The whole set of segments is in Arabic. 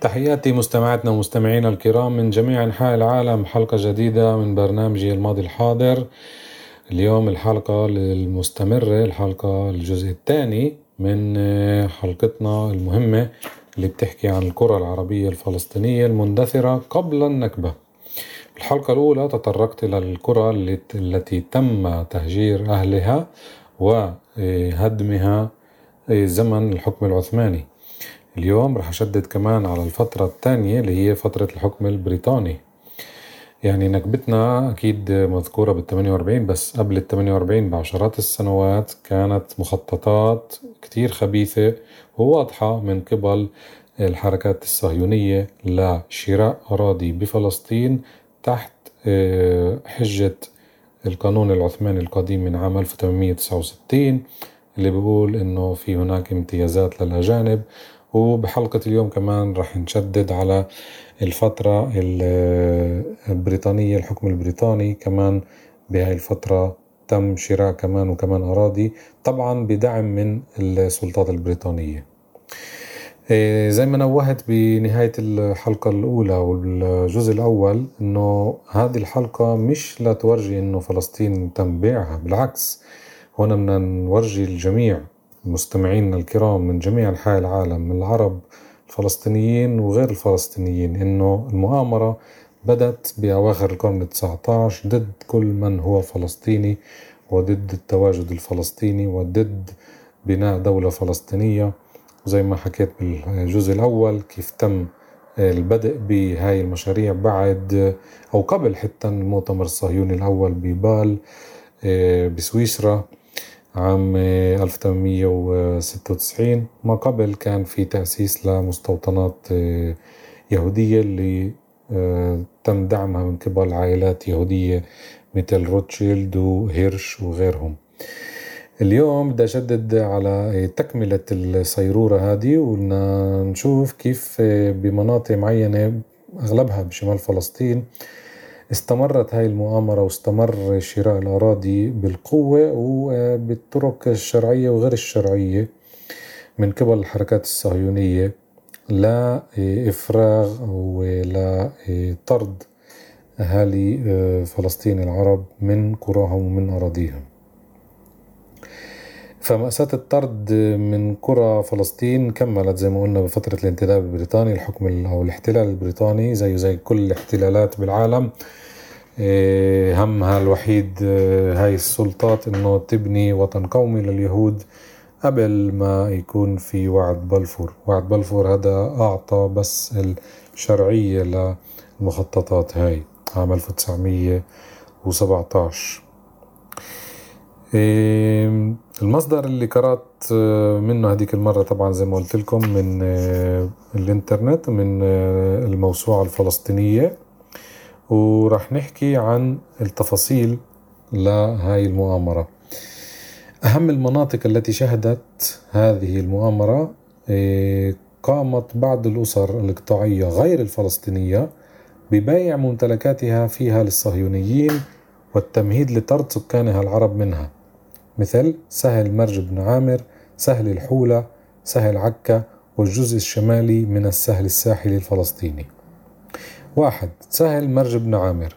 تحياتي مستمعاتنا ومستمعينا الكرام من جميع أنحاء العالم. حلقة جديدة من برنامجي الماضي الحاضر. اليوم الحلقة المستمرة الحلقة الجزء الثاني من حلقتنا المهمة اللي بتحكي عن الكرة العربية الفلسطينية المندثرة قبل النكبة. الحلقة الأولى تطرقت إلى الكرة التي تم تهجير أهلها وهدمها زمن الحكم العثماني. اليوم رح أشدد كمان على الفترة الثانية اللي هي فترة الحكم البريطاني. يعني نكبتنا أكيد مذكورة بال 48 بس قبل ال 48 بعشرات السنوات كانت مخططات كتير خبيثة وواضحة من قبل الحركات الصهيونية لشراء أراضي بفلسطين تحت آه، حجة القانون العثماني القديم من عام 1869 اللي بيقول إنه في هناك امتيازات للأجانب وبحلقة اليوم كمان رح نشدد على الفترة البريطانية الحكم البريطاني كمان بهاي الفترة تم شراء كمان وكمان أراضي طبعا بدعم من السلطات البريطانية. إيه، زي ما نوهت بنهاية الحلقة الأولى والجزء الأول إنه هذه الحلقة مش لتورجي إنه فلسطين تم بيعها بالعكس هنا بدنا نورجي الجميع. مستمعينا الكرام من جميع أنحاء العالم من العرب الفلسطينيين وغير الفلسطينيين إنه المؤامرة بدأت بأواخر القرن التسعة عشر ضد كل من هو فلسطيني وضد التواجد الفلسطيني وضد بناء دولة فلسطينية. زي ما حكيت بالجزء الأول كيف تم البدء بهاي المشاريع بعد أو قبل حتى المؤتمر الصهيوني الأول ببال آه، بسويسرا. عام 1896 ما قبل كان في تأسيس لمستوطنات آه، يهودية اللي آه، تم دعمها من قبل عائلات يهودية مثل روتشيلد وهيرش وغيرهم. اليوم بدي أشدد على تكملة الصيرورة هذه ونشوف كيف بمناطق معينة أغلبها بشمال فلسطين استمرت هاي المؤامرة واستمر شراء الأراضي بالقوة وبالطرق الشرعية وغير الشرعية من قبل الحركات الصهيونية لإفراغ أو لطرد أهالي فلسطين العرب من قراهم ومن أراضيهم. فمأساة الطرد من قرى فلسطين كملت زي ما قلنا بفترة الانتداب البريطاني الحكم أو الاحتلال البريطاني زيه زي كل الاحتلالات بالعالم. همها الوحيد إيه، هاي السلطات إنه تبني وطن قومي لليهود قبل ما يكون في وعد بلفور. وعد بلفور هذا أعطى بس الشرعية للمخططات هاي عام 1917 إيه، المصدر اللي قرأت منه هذيك المرة طبعا زي ما قلت لكم من الإنترنت من الموسوعة الفلسطينية. وراح نحكي عن التفاصيل لهاي المؤامرة. أهم المناطق التي شهدت هذه المؤامرة إيه، قامت بعض الأسر الإقطاعية غير الفلسطينية ببيع ممتلكاتها فيها للصهيونيين والتمهيد لطرد سكانها العرب منها. مثل سهل مرج بن عامر سهل الحولة سهل عكا والجزء الشمالي من السهل الساحلي الفلسطيني. واحد سهل مرج بن عامر.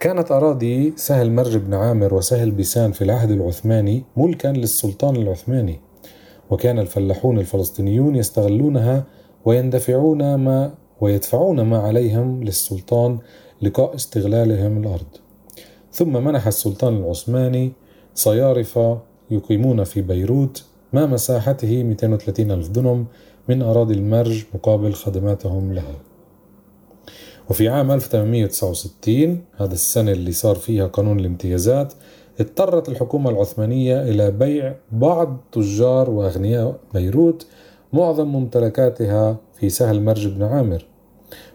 كانت أراضي سهل مرج بن عامر وسهل بيسان في العهد العثماني ملكا للسلطان العثماني. وكان الفلاحون الفلسطينيون يستغلونها ويندفعون ما ويدفعون ما عليهم للسلطان لقاء استغلالهم الأرض. ثم منح السلطان العثماني صيارفة يقيمون في بيروت ما مساحته 230 ألف دنم من أراضي المرج مقابل خدماتهم لها. وفي عام 1869 هذا السنة اللي صار فيها قانون الامتيازات اضطرت الحكومة العثمانية إلى بيع بعض تجار وأغنياء بيروت معظم ممتلكاتها في سهل مرج بن عامر.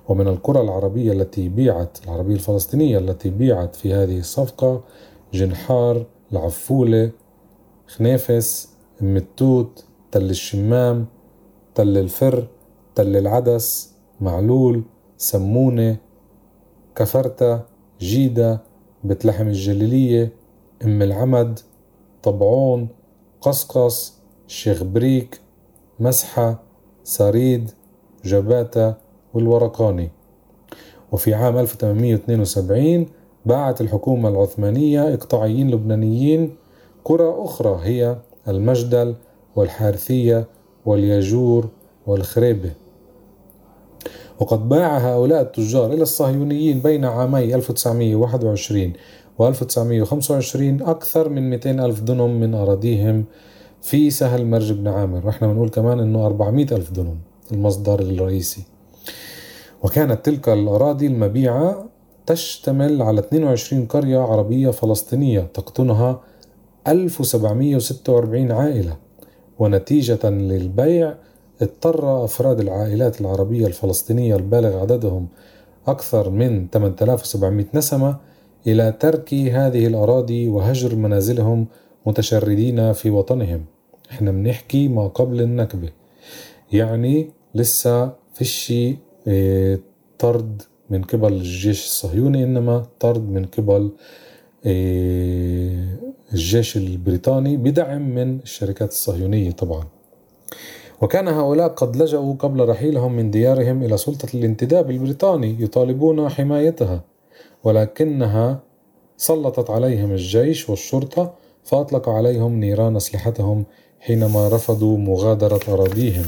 ومن القرى العربية التي بيعت العربية الفلسطينية التي بيعت في هذه الصفقة جنحار العفولة خنافس أم التوت تل الشمام تل الفر تل العدس معلول سمونة كفرتة جيدة بيت لحم الجليلية أم العمد طبعون قصقص شيخ بريك مسحة سريد جباتة والورقاني. وفي عام 1872 باعت الحكومة العثمانية إقطاعيين لبنانيين قرى أخرى هي المجدل والحارثية والياجور والخريبة. وقد باع هؤلاء التجار إلى الصهيونيين بين عامي 1921 و 1925 أكثر من 200 ألف دنم من أراضيهم في سهل مرج بن عامر. وإحنا بنقول كمان أنه 400 ألف دنم المصدر الرئيسي. وكانت تلك الأراضي المبيعة تشتمل على 22 قرية عربية فلسطينية تقطنها 1746 عائلة. ونتيجة للبيع اضطر أفراد العائلات العربية الفلسطينية البالغ عددهم أكثر من 8700 نسمة إلى ترك هذه الأراضي وهجر منازلهم متشردين في وطنهم. إحنا بنحكي ما قبل النكبة. يعني لسه فيش آه طرد من قبل الجيش الصهيوني إنما طرد من قبل آه الجيش البريطاني بدعم من الشركات الصهيونية طبعا. وكان هؤلاء قد لجأوا قبل رحيلهم من ديارهم إلى سلطة الانتداب البريطاني يطالبون حمايتها ولكنها سلطت عليهم الجيش والشرطة فأطلق عليهم نيران أسلحتهم حينما رفضوا مغادرة أراضيهم.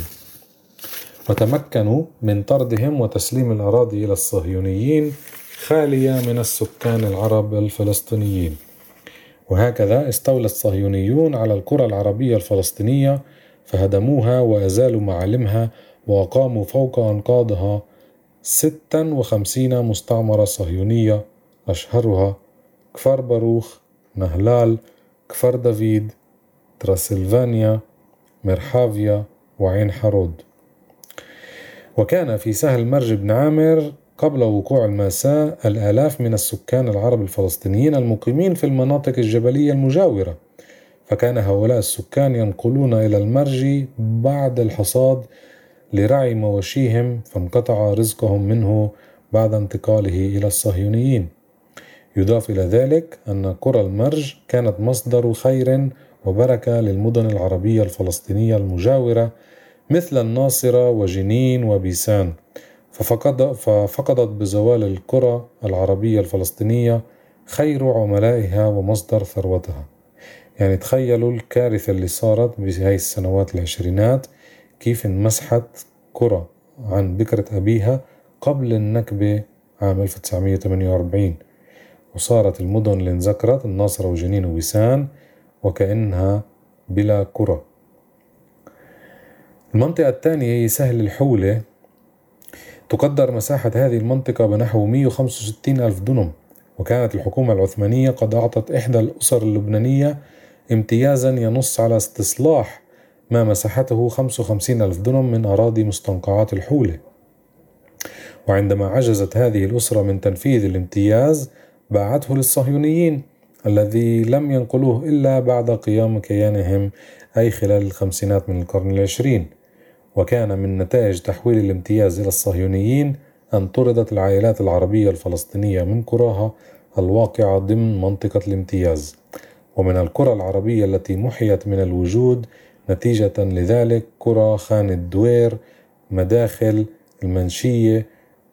وتمكنوا من طردهم وتسليم الأراضي إلى الصهيونيين خالية من السكان العرب الفلسطينيين. وهكذا استولى الصهيونيون على القرى العربية الفلسطينية فهدموها وأزالوا معالمها وأقاموا فوق أنقاضها ستا وخمسين مستعمرة صهيونية أشهرها كفر باروخ نهلال كفر دافيد تراسلفانيا مرحافيا وعين حرود. وكان في سهل مرج بن عامر قبل وقوع المأساة الآلاف من السكان العرب الفلسطينيين المقيمين في المناطق الجبلية المجاورة. فكان هؤلاء السكان ينقلون إلى المرج بعد الحصاد لرعي مواشيهم فانقطع رزقهم منه بعد انتقاله إلى الصهيونيين. يضاف إلى ذلك أن قرى المرج كانت مصدر خير وبركة للمدن العربية الفلسطينية المجاورة مثل الناصرة وجنين وبيسان. ففقد ففقدت بزوال القرى العربية الفلسطينية خير عملائها ومصدر ثروتها. يعني تخيلوا الكارثة اللي صارت بهاي السنوات العشرينات كيف انمسحت قرى عن بكرة أبيها قبل النكبة عام 1948 وصارت المدن اللي انذكرت الناصرة وجنين وويسان وكأنها بلا قرى المنطقة الثانية هي سهل الحولة. تقدر مساحة هذه المنطقة بنحو 165 ألف دنم وكانت الحكومة العثمانية قد أعطت إحدى الأسر اللبنانية امتيازا ينص على استصلاح ما مساحته 55 ألف دنم من أراضي مستنقعات الحولة. وعندما عجزت هذه الأسرة من تنفيذ الامتياز باعته للصهيونيين الذي لم ينقلوه إلا بعد قيام كيانهم أي خلال الخمسينات من القرن العشرين. وكان من نتائج تحويل الامتياز إلى الصهيونيين أن طردت العائلات العربية الفلسطينية من قراها الواقعة ضمن منطقة الامتياز. ومن القرى العربية التي محيت من الوجود نتيجة لذلك قرى خان الدوير مداخل المنشية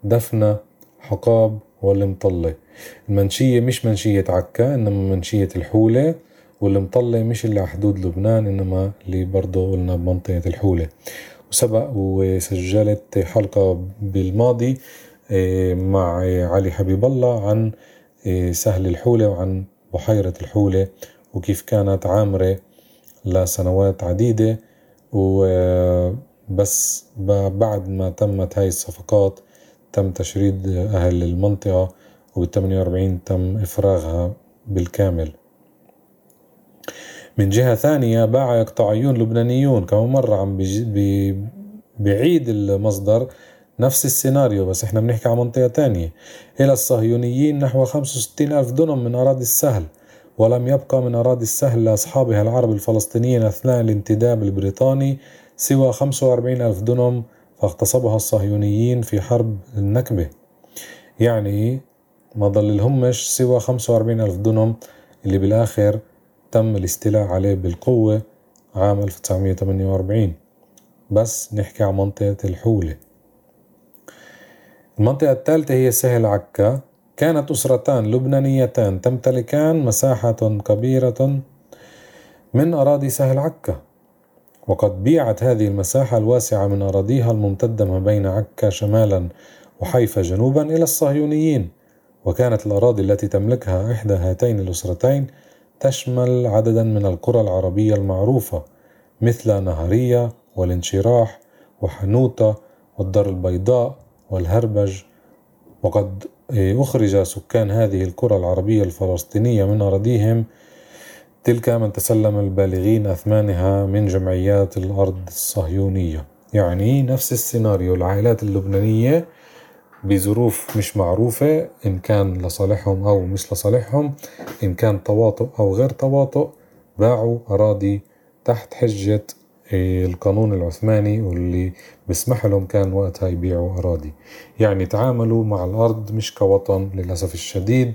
دفنة حقاب والمطلة. المنشية مش منشية عكا إنما منشية الحولة والمطلة مش اللي على حدود لبنان إنما اللي برضه قلنا بمنطقة الحولة. وسبق وسجلت حلقة بالماضي آه، مع علي حبيب الله عن آه، سهل الحولة وعن بحيرة الحولة وكيف كانت عامرة لسنوات عديدة وبس بعد ما تمت هاي الصفقات تم تشريد أهل المنطقة وبال 48 تم إفراغها بالكامل. من جهة ثانية باع إقطاعيون لبنانيون كمان مرة عم بعيد المصدر نفس السيناريو بس إحنا بنحكي عن منطقة تانية. إلى الصهيونيين نحو 65 ألف دنم من أراضي السهل ولم يبقى من أراضي السهل لأصحابها العرب الفلسطينيين أثناء الانتداب البريطاني سوى 45 ألف دنم فاغتصبها الصهيونيين في حرب النكبة. يعني ما ضل لهمش سوى 45 ألف دنم اللي بالآخر تم الاستيلاء عليه بالقوة عام 1948 بس نحكي عن منطقة الحولة. المنطقة الثالثة هي سهل عكا. كانت أسرتان لبنانيتان تمتلكان مساحة كبيرة من أراضي سهل عكا. وقد بيعت هذه المساحة الواسعة من أراضيها الممتدة ما بين عكا شمالا وحيفا جنوبا إلى الصهيونيين. وكانت الأراضي التي تملكها إحدى هاتين الأسرتين تشمل عددا من القرى العربية المعروفة مثل نهرية والانشراح وحنوطة والدار البيضاء والهربج. وقد أخرج سكان هذه القرى العربية الفلسطينية من أراضيهم تلك من تسلم البالغين أثمانها من جمعيات الأرض الصهيونية. يعني نفس السيناريو العائلات اللبنانية بظروف مش معروفة إن كان لصالحهم أو مش لصالحهم إن كان تواطؤ أو غير تواطؤ باعوا أراضي تحت حجة القانون العثماني واللي بسمح لهم كان وقتها يبيعوا أراضي. يعني تعاملوا مع الأرض مش كوطن للأسف الشديد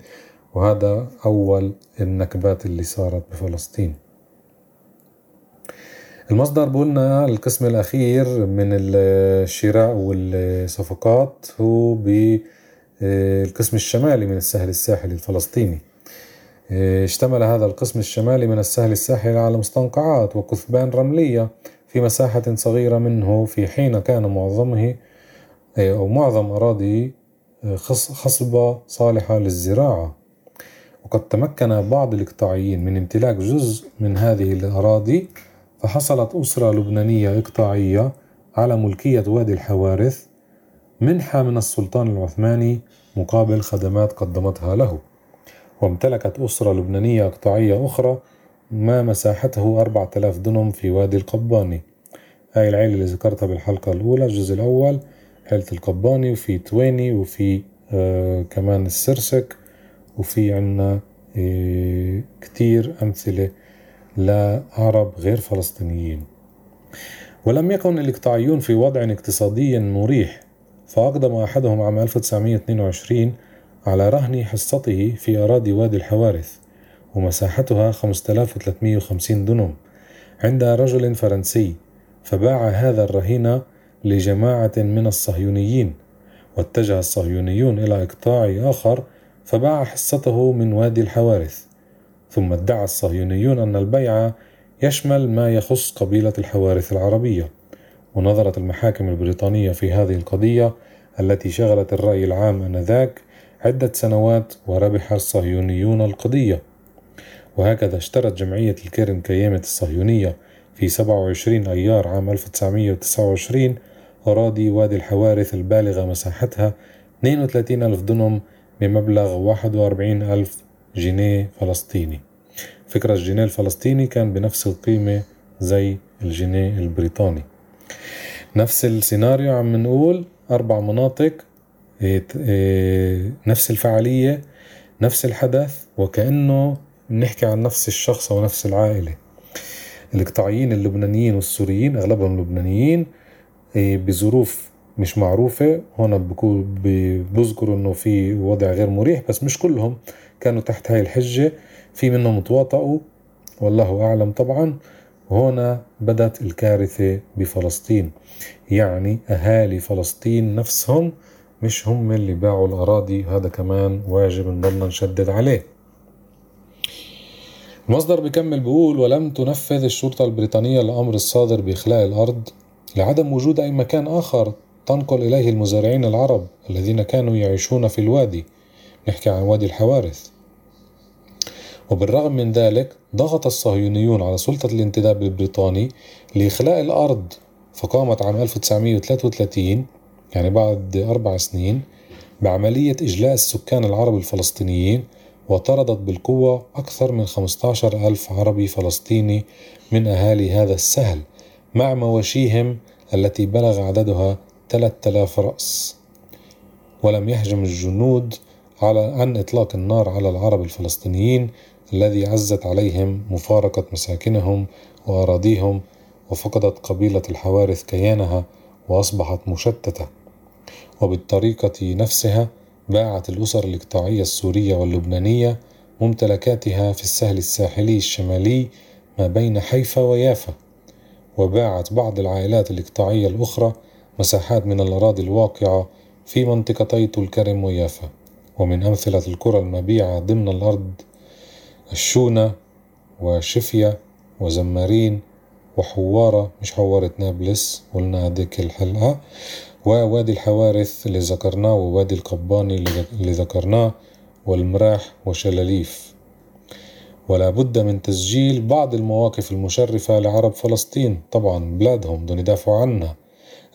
وهذا أول النكبات اللي صارت بفلسطين. المصدر بقولنا القسم الأخير من الشراء والصفقات هو بالقسم الشمالي من السهل الساحلي الفلسطيني. اشتمل هذا القسم الشمالي من السهل الساحلي على مستنقعات وكثبان رملية في مساحة صغيرة منه في حين كان معظمه أو معظم أراضي خصبة صالحة للزراعة. وقد تمكن بعض الإقطاعيين من امتلاك جزء من هذه الأراضي فحصلت أسرة لبنانية إقطاعية على ملكية وادي الحوارث منحة من السلطان العثماني مقابل خدمات قدمتها له. وامتلكت أسرة لبنانية إقطاعية أخرى ما مساحته أربعة آلاف دنم في وادي القباني. هاي العيلة اللي ذكرتها بالحلقة الأولى الجزء الأول عيلة القباني وفي تويني وفي آه كمان السرسك وفي عنا آه كتير أمثلة لعرب غير فلسطينيين. ولم يكن الإقطاعيون في وضع اقتصادي مريح فأقدم أحدهم عام 1922 على رهن حصته في أراضي وادي الحوارث ومساحتها 5350 دنم عند رجل فرنسي فباع هذا الرهين لجماعة من الصهيونيين واتجه الصهيونيون إلى إقطاع آخر فباع حصته من وادي الحوارث ثم ادعى الصهيونيون أن البيع يشمل ما يخص قبيلة الحوارث العربية ونظرت المحاكم البريطانية في هذه القضية التي شغلت الرأي العام آنذاك عدة سنوات وربح الصهيونيون القضية. وهكذا اشترت جمعية الكرم كيامة الصهيونية في 27 أيار عام 1929 أراضي وادي الحوارث البالغة مساحتها 32 ألف دنم بمبلغ 41 ألف جنيه فلسطيني. فكرة الجنيه الفلسطيني كان بنفس القيمة زي الجنيه البريطاني. نفس السيناريو عم نقول أربع مناطق نفس الفعالية نفس الحدث وكأنه بنحكي عن نفس الشخص أو نفس العائلة. الإقطاعيين اللبنانيين والسوريين أغلبهم لبنانيين إيه، بظروف مش معروفة. هون بذكروا إنه في وضع غير مريح بس مش كلهم كانوا تحت هاي الحجة. في منهم تواطؤوا والله أعلم طبعا. هنا بدت الكارثة بفلسطين. يعني أهالي فلسطين نفسهم مش هم اللي باعوا الأراضي هذا كمان واجب نضلنا نشدد عليه. المصدر بيكمل بيقول ولم تنفذ الشرطة البريطانية الأمر الصادر بإخلاء الأرض لعدم وجود أي مكان آخر تنقل إليه المزارعين العرب الذين كانوا يعيشون في الوادي. نحكي عن وادي الحوارث. وبالرغم من ذلك ضغط الصهيونيون على سلطة الانتداب البريطاني لإخلاء الأرض فقامت عام 1933 يعني بعد أربع سنين بعملية إجلاء السكان العرب الفلسطينيين وطردت بالقوة أكثر من 15 ألف عربي فلسطيني من أهالي هذا السهل مع مواشيهم التي بلغ عددها 3000 رأس. ولم يهجم الجنود على عن إطلاق النار على العرب الفلسطينيين الذي عزت عليهم مفارقة مساكنهم وأراضيهم وفقدت قبيلة الحوارث كيانها وأصبحت مشتتة. وبالطريقة نفسها باعت الأسر الإقطاعية السورية واللبنانية ممتلكاتها في السهل الساحلي الشمالي ما بين حيفا ويافا وباعت بعض العائلات الإقطاعية الأخرى مساحات من الأراضي الواقعة في منطقتي طول كرم ويافا. ومن أمثلة القرى المبيعة ضمن الأرض الشونة وشفية وزمارين وحوارة مش حوارة نابلس قلنا هديك الحلقة. ووادي الحوارث اللي ذكرناه ووادي القباني اللي ذكرناه والمراح وشلاليف. ولا بد من تسجيل بعض المواقف المشرفة لعرب فلسطين طبعا بلادهم بدهم يدافعوا عنها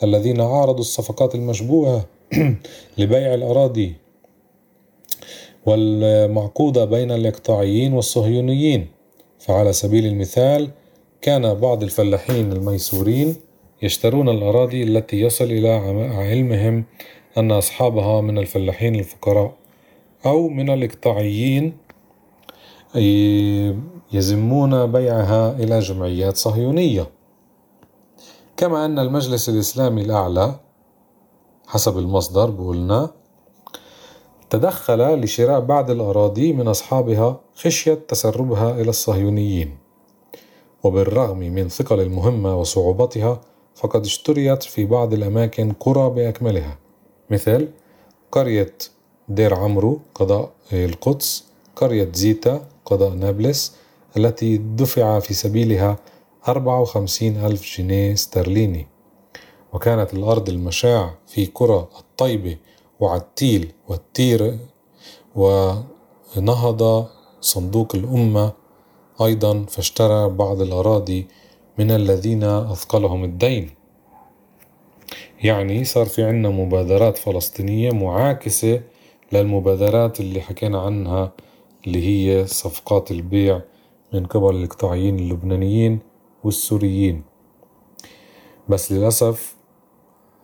الذين عارضوا الصفقات المشبوهة لبيع الأراضي والمعقودة بين الإقطاعيين والصهيونيين. فعلى سبيل المثال كان بعض الفلاحين الميسورين يشترون الأراضي التي يصل إلى علمهم أن أصحابها من الفلاحين الفقراء أو من الإقطاعيين يزمون بيعها إلى جمعيات صهيونية. كما أن المجلس الإسلامي الأعلى حسب المصدر بقولنا تدخل لشراء بعض الأراضي من أصحابها خشية تسربها إلى الصهيونيين. وبالرغم من ثقل المهمة وصعوبتها فقد اشتريت في بعض الأماكن قرى بأكملها. مثل قرية دير عمرو قضاء القدس قرية زيتا قضاء نابلس التي دفع في سبيلها أربعة وخمسين ألف جنيه استرليني وكانت الأرض المشاع في قرى الطيبة وعتيل والتير ونهض صندوق الأمة أيضا فاشترى بعض الأراضي من الذين أثقلهم الدين. يعني صار في عنا مبادرات فلسطينية معاكسة للمبادرات اللي حكينا عنها اللي هي صفقات البيع من قبل الإقطاعيين اللبنانيين والسوريين. بس للأسف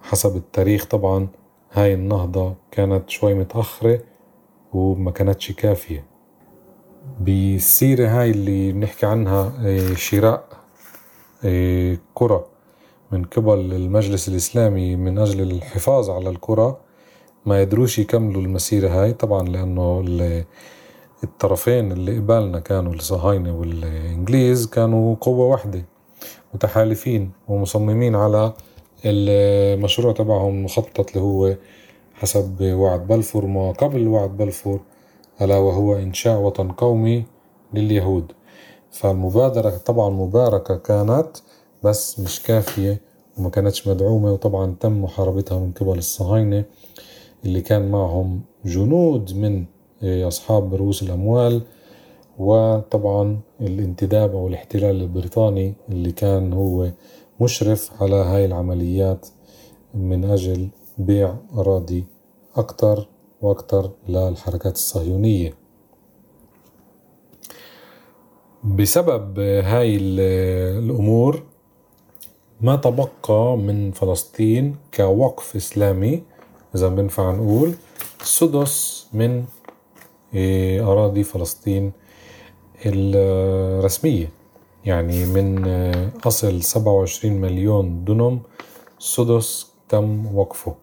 حسب التاريخ طبعا هاي النهضة كانت شوي متأخرة وما كانتش كافية. بالسيرة هاي اللي بنحكي عنها آه، شراء كرة من قبل المجلس الإسلامي من أجل الحفاظ على الكرة ما يدروش يكملوا المسيرة هاي. طبعا لأنه الطرفين اللي قبالنا كانوا الصهاينة والإنجليز كانوا قوة واحدة متحالفين ومصممين على المشروع تبعهم المخطط اللي هو حسب وعد بلفور. ما قبل وعد بلفور ألا وهو إنشاء وطن قومي لليهود. فالمبادرة طبعا مباركة كانت بس مش كافية وما كانتش مدعومة وطبعا تم محاربتها من قبل الصهاينة اللي كان معهم جنود من أصحاب رؤوس الأموال وطبعا الانتداب أو الاحتلال البريطاني اللي كان هو مشرف على هاي العمليات من أجل بيع أراضي أكتر وأكتر للحركات الصهيونية. بسبب هاي الأمور ما تبقى من فلسطين كوقف إسلامي إذا بنفع نقول سدس من إيه، أراضي فلسطين الرسمية. يعني من أصل سبعة وعشرين مليون دنم سدس تم وقفه.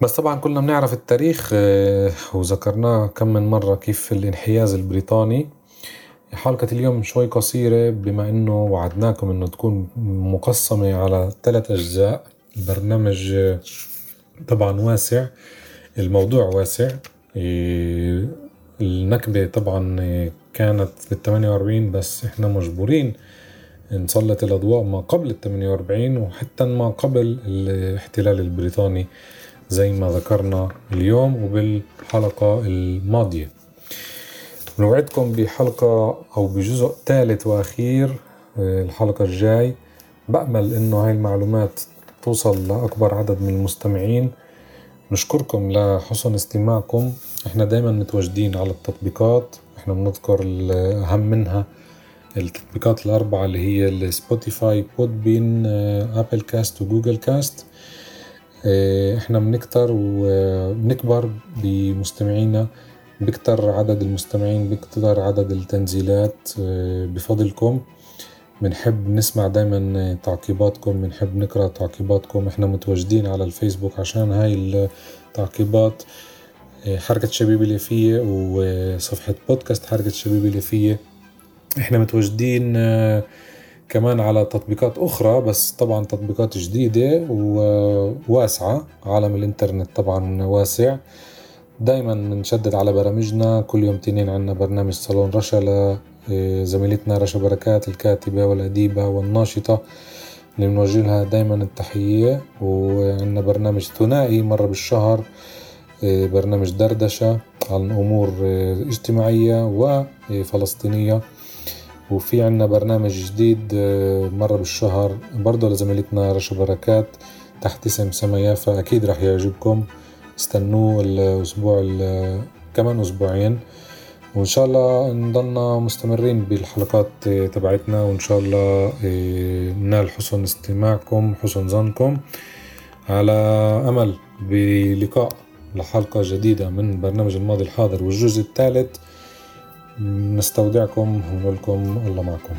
بس طبعا كلنا بنعرف التاريخ إيه، وذكرناه كم من مرة كيف الانحياز البريطاني. حلقة اليوم شوي قصيرة بما إنه وعدناكم إنه تكون مقسمة على ثلاث أجزاء. البرنامج طبعا واسع الموضوع واسع. النكبة طبعا كانت بال 48 بس إحنا مجبورين نسلط الأضواء ما قبل ال 48 وحتى ما قبل الاحتلال البريطاني زي ما ذكرنا اليوم وبالحلقة الماضية. نوعدكم بحلقة أو بجزء ثالث وأخير الحلقة الجاي. بأمل إنه هاي المعلومات توصل لأكبر عدد من المستمعين. نشكركم لحسن استماعكم. إحنا دايما متواجدين على التطبيقات. إحنا بنذكر الأهم منها التطبيقات الأربعة اللي هي ال Spotify Podbean Apple Cast و Google Cast. إحنا بنكتر وبنكبر بمستمعينا. بكتر عدد المستمعين بكتر عدد التنزيلات بفضلكم. بنحب نسمع دايما تعقيباتكم بنحب نقرأ تعقيباتكم. إحنا متواجدين على الفيسبوك عشان هاي التعقيبات. حركة شبيب اليافية وصفحة بودكاست حركة شبيب اليافية إحنا متواجدين كمان على تطبيقات أخرى بس طبعا تطبيقات جديدة وواسعة عالم الإنترنت طبعا واسع. دايما بنشدد على برامجنا. كل يوم تنين عنا برنامج صالون رشا لزميلتنا رشا بركات الكاتبة والأديبة والناشطة اللي بنوجه لها دايما التحية. وعنا برنامج ثنائي مرة بالشهر برنامج دردشة عن أمور اجتماعية وفلسطينية. وفي عنا برنامج جديد مرة بالشهر برضه لزميلتنا رشا بركات تحت اسم سما أكيد رح يعجبكم. استنوه الأسبوع كمان أسبوعين. وإن شاء الله نضلنا مستمرين بالحلقات تبعتنا وإن شاء الله ننال حسن استماعكم حسن ظنكم. على أمل بلقاء لحلقة جديدة من برنامج الماضي الحاضر والجزء الثالث نستودعكم ونقول لكم الله معكم.